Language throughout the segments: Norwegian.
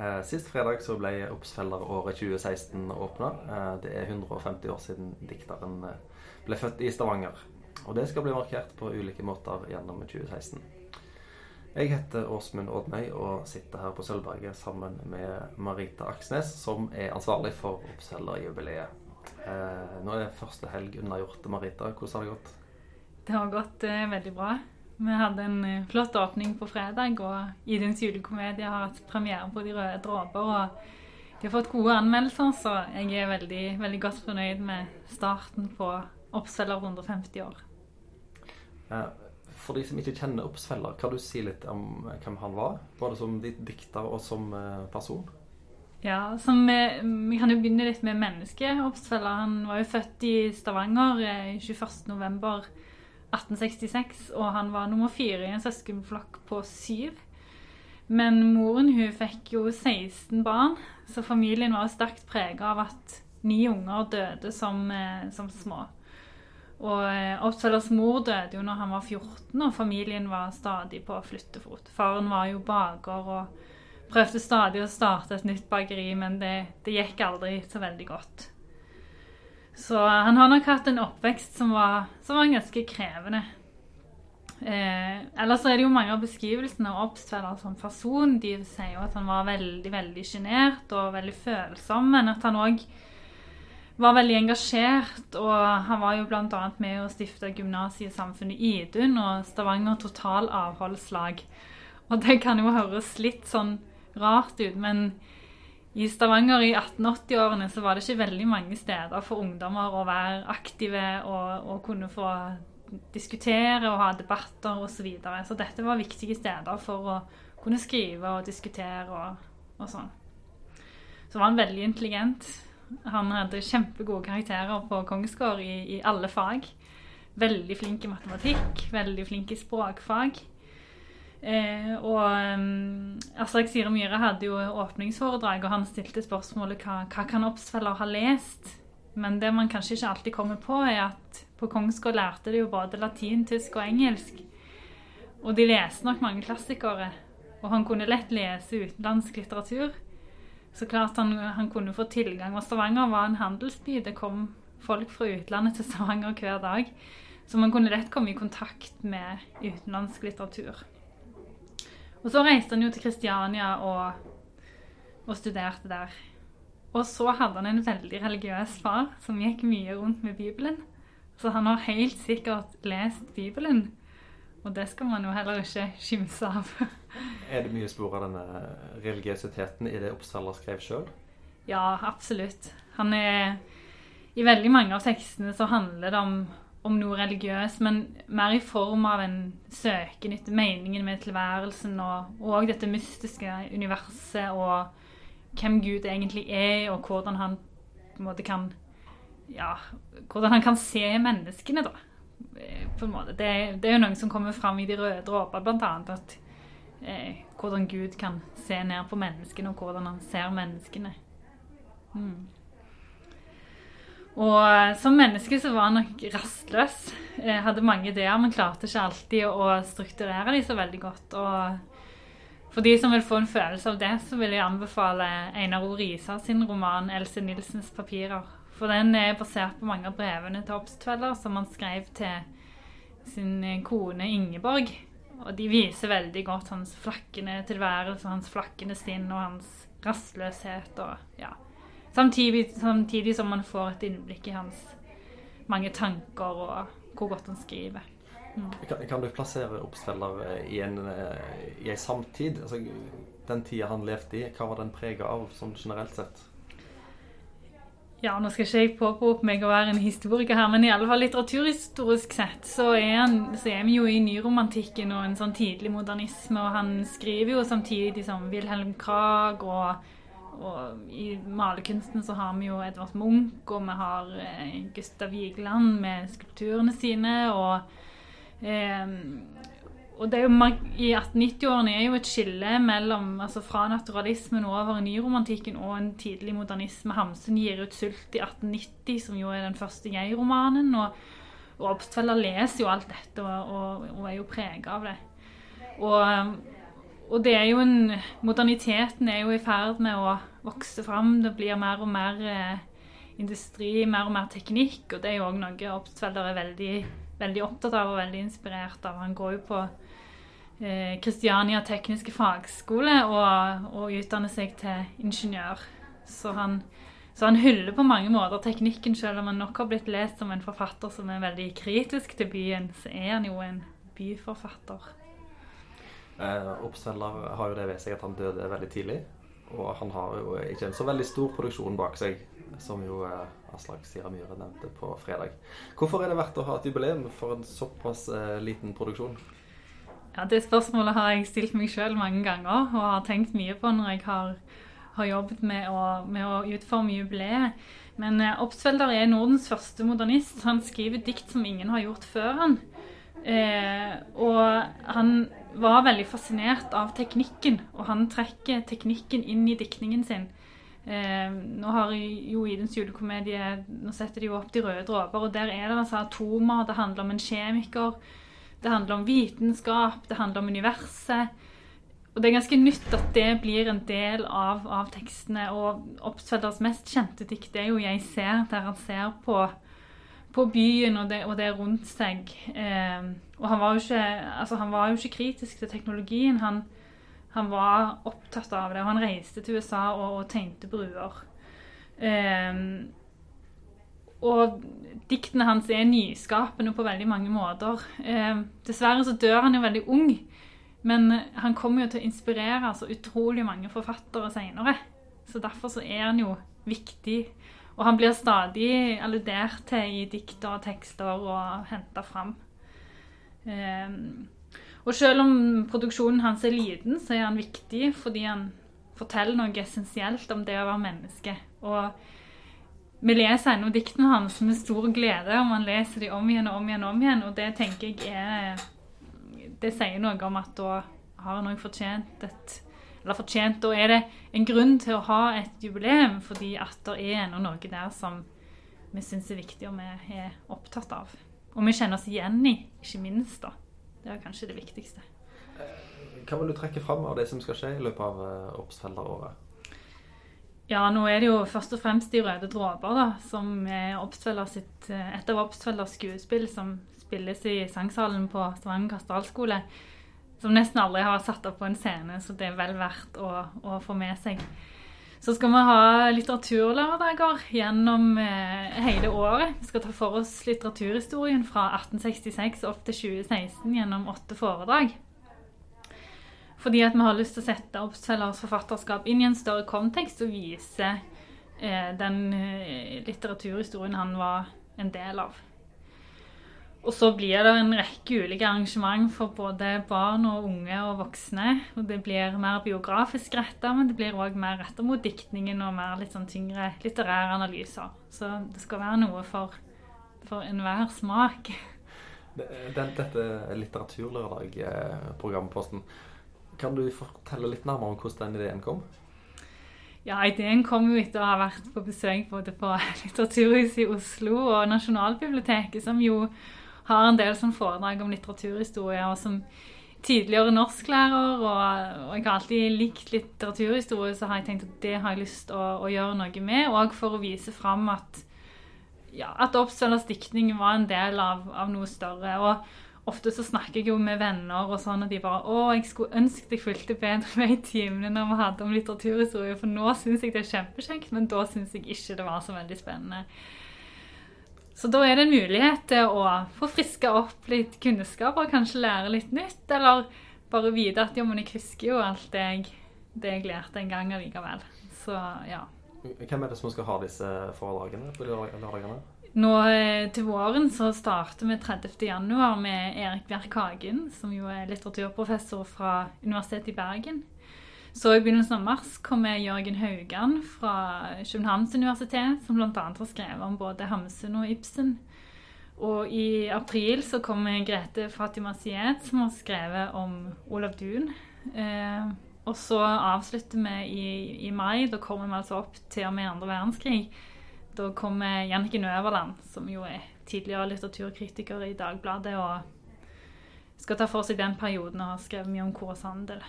Eh, sist fredag så ble Obsfeller-året 2016 åpna. Eh, det er 150 år siden dikteren eh, ble født i Stavanger. Og det skal bli markert på ulike måter gjennom 2016. Jeg heter Åsmund Oddmøy og sitter her på Sølvberget sammen med Marita Aksnes, som er ansvarlig for Obsfeller-jubileet. Nå er det første helg unnagjort. Marita, hvordan har det gått? Det har gått veldig bra. Vi hadde en eh, flott åpning på fredag, og Idunns julekomedie har hatt premiere på De røde dråper. og De har fått gode anmeldelser, så jeg er veldig, veldig godt fornøyd med starten på Oppsfeller 150 år. Eh, for de som ikke kjenner Oppsfeller, kan du si litt om hvem han var? Både som dikter og som eh, person? Ja, Vi kan jo begynne litt med mennesket. Oppsfeller. han var jo født i Stavanger 21.11.1866. Og han var nummer fire i en søskenflokk på syv. Men moren hun fikk jo 16 barn, så familien var sterkt prega av at ni unger døde som, eh, som små. Og Opsalas mor døde jo når han var 14, og familien var stadig på flyttefot. Faren var jo baker og prøvde stadig å starte et nytt bakeri, men det, det gikk aldri så veldig godt. Så han har nok hatt en oppvekst som var, som var ganske krevende. Eh, ellers er det jo mange av beskrivelsene av Obstfeller som person. De sier jo at han var veldig veldig sjenert og veldig følsom, men at han òg var veldig engasjert, og han var jo bl.a. med å stifte gymnasiesamfunnet Idun og Stavanger Total Avholdslag. Og det kan jo høres litt sånn rart ut, men i Stavanger i 1880-årene så var det ikke veldig mange steder for ungdommer å være aktive og, og kunne få diskutere og ha debatter osv. Så, videre. så dette var viktige steder for å kunne skrive og diskutere og, og sånn. Så var han veldig intelligent. Han hadde kjempegode karakterer på Kongsgård i, i, alle fag. Veldig flink i matematikk, veldig flink i språkfag. Eh, og um, Aslak Sire Myhre hadde jo åpningsforedrag, og han stilte spørsmålet hva, hva kan Obsfeller ha lest? Men det man kanskje ikke alltid kommer på, er at på Kongsgård lærte de jo både latin, tysk og engelsk. Og de leste nok mange klassikere. Og han kunne lett lese utenlandsk litteratur. Så klart han, han, kunne få tilgang. Og Stavanger var en handelsby. Det kom folk fra utlandet til Stavanger hver dag. Så man kunne lett komme i kontakt med utenlandsk litteratur. Og så reiste han jo til Kristiania og, og studerte der. Og så hadde han en veldig religiøs far som gikk mye rundt med Bibelen. Så han har helt sikkert lest Bibelen. Og det skal man jo heller ikke skimse av. er det mye spor av denne religiøsiteten i det Oppsaler skrev sjøl? Ja, absolutt. Han er I veldig mange av tekstene så handler det om, om noe religiøst, men mer i form av en søken etter meningen med tilværelsen og, og dette mystiske universet og hvem Gud egentlig er, og hvordan han på en måte kan Ja, hvordan han kan se menneskene, da på en måte. Det, det, er jo noe som kommer fram i De røde dråper, bl.a. At eh, hvordan Gud kan se ned på menneskene, og hvordan han ser menneskene. Mm. Og eh, som menneske så var han nok rastløs. Jeg hadde mange ideer, men klarte ikke alltid å strukturere dem så veldig godt. Og for de som vil få en følelse av det, så vil jeg anbefale Einar O. Risa sin roman 'Else Nilsens papirer'. For den er basert på mange av brevene til Obstfeller som han skrev til sin kone Ingeborg. Og de viser veldig godt hans flakkende tilværelse, hans flakkende stinn og hans rastløshet. Og, ja. Samtidig, samtidig, som man får et innblikk i hans mange tanker og hvor godt han skriver. Mm. Kan, kan, du plassere Obstfeller eh, i en, eh, i en samtid? Altså, den tida han levde i, hva var den prega av sånn generelt sett? Ja, nå skal ikke jeg påberope meg å være en historiker her, men i alle fall litteraturhistorisk sett så er, han, så er vi jo i nyromantikken og en sånn tidlig modernisme, og han skriver jo samtidig som Wilhelm Krag, og, og i malerkunsten så har vi jo Edvard Munch, og vi har eh, Gustav Vigeland med skulpturene sine, og eh, og det er jo, I 1890-årene er jo et skille mellom, altså fra naturalismen over nyromantikken og en tidlig modernisme. Hamsun gir ut 'Sult' i 1890, som jo er den første jeg-romanen. Og, og Obstfeller leser jo alt dette og, og, og er jo prega av det. Og, og det er jo en Moderniteten er jo i ferd med å vokse fram. Det blir mer og mer eh, industri, mer og mer teknikk. Og det er jo òg noe Obstfelder er veldig, veldig, opptatt av og veldig inspirert av. Han går jo på Kristiania eh, tekniske fagskole og, og, utdanner seg til ingeniør. Så han, så han, hyller på mange måter teknikken, selv om han nok har blitt lest som en forfatter som er veldig kritisk til byen. Så er han jo en byforfatter. Eh, Oppsvelder har jo det ved seg at han døde veldig tidlig. Og han har jo ikke en så veldig stor produksjon bak seg, som jo eh, Aslak Sira Myhre nevnte på fredag. Hvorfor er det verdt å ha et jubileum for en såpass eh, liten produksjon? Ja, Det spørsmålet har jeg stilt meg sjøl mange ganger og har tenkt mye på når jeg har, har jobbet med å, med å, utforme jubileet. Men eh, Obstfelder er Nordens første modernist. Han skriver dikt som ingen har gjort før han. Eh, og han var veldig fascinert av teknikken, og han trekker teknikken inn i diktningen sin. Eh, nå har jo Idens julekomedie Nå setter de jo opp De røde dråper, og der er det altså atomer, det handler om en kjemiker, det handler om vitenskap, det handler om universet. Og det er ganske nytt at det blir en del av, av tekstene. Og Obstfelders mest kjente dikt er jo 'Jeg ser', der han ser på på byen og det, og det rundt seg. Eh, og han var, jo ikke, altså han var jo ikke kritisk til teknologien. Han, han, var opptatt av det. Og han reiste til USA og, og tegnte bruer. Eh, og diktene hans er nyskapende på veldig mange måter. Eh, dessverre så dør han jo veldig ung. Men han kommer jo til å inspirere så utrolig mange forfattere seinere. Så derfor så er han jo viktig og han blir stadig alludert til i dikter og tekster og henta fram. Um, og selv om produksjonen hans er liten, så er han viktig fordi han forteller noe essensielt om det å være menneske. Og vi leser ennå diktene hans med stor glede, og man leser de om igjen og om igjen. og om igjen, Og det tenker jeg er Det sier noe om at da har han òg fortjent et eller fortjent. Da er det en grunn til å ha et jubileum, fordi at det er ennå noe der som vi syns er viktig og vi er opptatt av. Og vi kjenner oss igjen i, ikke minst. da. Det er kanskje det viktigste. Hva vil du trekke fram av det som skal skje i løpet av oppsfelleråret? Ja, nå er det jo først og fremst De røde dråper, da, som er sitt, eh, et av Obstfelders skuespill som spilles i sangsalen på Stavanger kastalskole som nesten aldri har satt opp på en scene, så det er vel verdt å, å få med seg. Så skal vi ha litteraturlørdager gjennom eh, hele året. Vi skal ta for oss litteraturhistorien fra 1866 opp til 2016 gjennom åtte foredrag. Fordi at vi har lyst til å sette Obstfellers forfatterskap inn i en større kontekst og vise eh, den eh, litteraturhistorien han var en del av. Og så blir det en rekke ulike arrangement for både barn og unge og voksne. Og det blir mer biografisk retta, men det blir òg mer retta mot diktningen og mer litt sånn tyngre litterære analyser. Så det skal være noe for, for enhver smak. Den, dette Litteraturlørdag-programposten, kan du fortelle litt nærmere om hvordan den ideen kom? Ja, ideen kom jo etter å ha vært på besøk både på Litteraturhuset i Oslo og Nasjonalbiblioteket, som jo har en del sånn foredrag om litteraturhistorie. og som tidligere norsklærer, og, jeg har alltid likt litteraturhistorie, så har jeg tenkt at det har jeg lyst til å, å, gjøre noe med. Og for å vise fram at, ja, at Obstfelders diktning var en del av, av, noe større. Og ofte så snakker jeg jo med venner, og sånn, og de bare 'Å, jeg skulle ønske jeg fulgte bedre med i timene når vi hadde om litteraturhistorie', for nå syns jeg det er kjempekjekt, men da syns jeg ikke det var så veldig spennende. Så da er det en mulighet til å få friska opp litt kunnskap og kanskje lære litt nytt. Eller bare vite at jo, men jeg husker jo alt det jeg, det jeg lærte en gang allikevel. Så ja. Hvem er det som skal ha disse foredragene på lørdagene? Nå eh, til våren så starter vi 30.1 med Erik Bjerk Hagen, som jo er litteraturprofessor fra Universitetet i Bergen. Så i begynnelsen av mars kommer Jørgen Haugan fra Københavns universitet, som bl.a. har skrevet om både Hamsun og Ibsen. Og i april så kommer Grete Fatima Siet, som har skrevet om Olav Duun. Eh, og så avslutter vi i, i, mai. Da kommer vi altså opp til og med andre verdenskrig. Da kommer Jannicke Nøverland, som jo er tidligere litteraturkritiker i Dagbladet, og skal ta for seg den perioden og har skrevet mye om Kåre Sandel.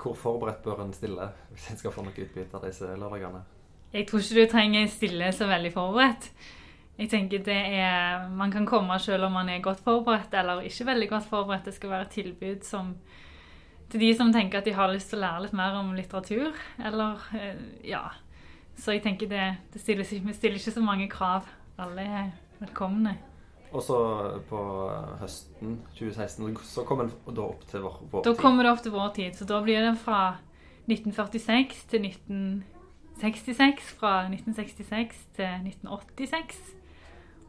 Hvor forberedt bør en stille hvis en skal få noe utbytte av disse lørdagene? Jeg tror ikke du trenger stille så veldig forberedt. Jeg tenker det er, Man kan komme selv om man er godt forberedt eller ikke veldig godt forberedt. Det skal være et tilbud som, til de som tenker at de har lyst til å lære litt mer om litteratur. Eller eh, ja. Så jeg tenker det, det stiller, vi stiller ikke så mange krav. Alle er velkomne. Og så på høsten 2016 så kommer den da opp til vår, vår Da tid. kommer det opp til vår tid. Så da blir det fra 1946 til 1966. Fra 1966 til 1986.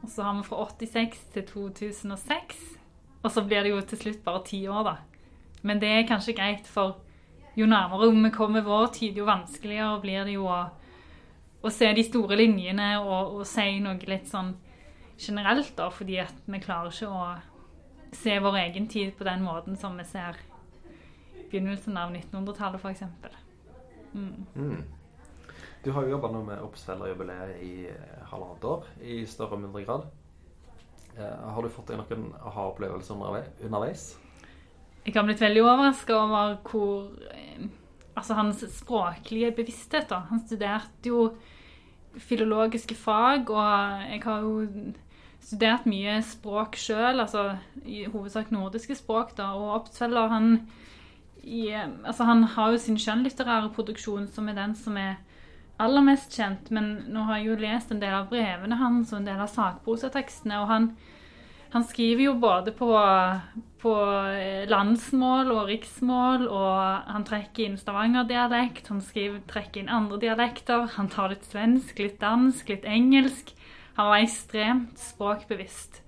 Og så har vi fra 86 til 2006. Og så blir det jo til slutt bare ti år, da. Men det er kanskje greit, for jo nærmere vi kommer vår tid, jo vanskeligere blir det jo å, å se de store linjene og, og si noe litt sånn generelt, da, fordi at vi klarer ikke å se vår egen tid på den måten som vi ser begynnelsen av 1900-tallet, f.eks. Mm. Mm. Du har jo jobba med Obsfeller-jubileet i eh, halvannet år, i større og mindre grad. Eh, har du fått deg noen aha-opplevelser underveis? Jeg har blitt veldig overraska over hvor eh, Altså hans språklige bevissthet, da. Han studerte jo filologiske fag, og jeg har jo studert mye språk sjøl, altså i hovedsak nordiske språk, da. Og Obstfeller, han altså han har jo sin skjønnlitterære produksjon, som er den som er aller mest kjent. Men nå har jeg jo lest en del av brevene hans og en del av sakprosatekstene. Og han, han skriver jo både på, på landsmål og riksmål, og han trekker inn Stavanger-dialekt. Han skriver, trekker inn andre dialekter. Han tar litt svensk, litt dansk, litt engelsk. Han var ekstremt språkbevisst.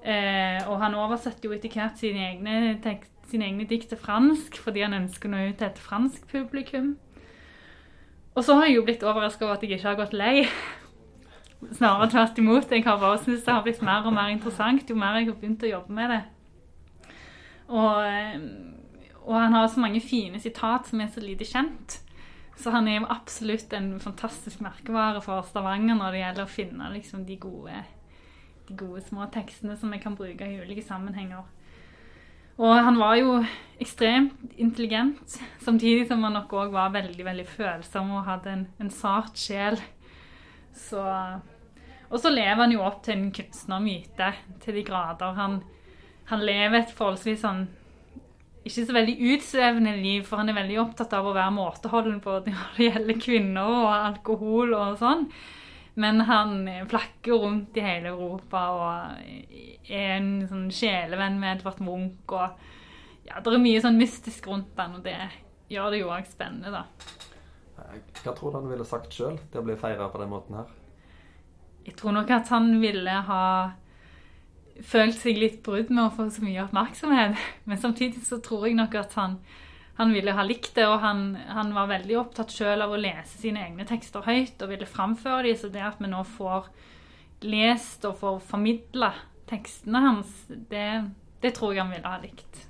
Eh, og han oversatte jo etter hvert sine egne sine egne dikt til fransk fordi han ønsker nå ut til et fransk publikum. Og så har jeg jo blitt overraska over at jeg ikke har gått lei. Snarere tvert imot. Jeg har bare syntes det har blitt mer og mer interessant jo mer jeg har begynt å jobbe med det. Og, og han har så mange fine sitat som er så lite kjent. Så han er jo absolutt en fantastisk merkevare for Stavanger når det gjelder å finne liksom, de, gode, de gode små tekstene som vi kan bruke i ulike sammenhenger. Og han var jo ekstremt intelligent, samtidig som han nok òg var veldig veldig følsom og hadde en, en sart sjel. Så, og så lever han jo opp til en kunstnermyte til de grader. Han, han lever et forholdsvis sånn ikke så veldig utsvevende liv, for han er veldig opptatt av å være måteholden på når det gjelder kvinner og alkohol og sånn. Men han flakker rundt i hele Europa og er en sånn sjelevenn med Edvard Munch. Og ja, det er mye sånn mystisk rundt han, og det gjør det jo òg spennende, da. Hva tror du han ville sagt sjøl til å bli feira på den måten her? Jeg tror nok at han ville ha følt seg litt brudd med å få så mye oppmerksomhet. Men samtidig så tror jeg nok at han, han ville ha likt det, og han, han var veldig opptatt sjøl av å lese sine egne tekster høyt og ville framføre dem. Så det at vi nå får lest og får formidla tekstene hans, det, det tror jeg han ville ha likt.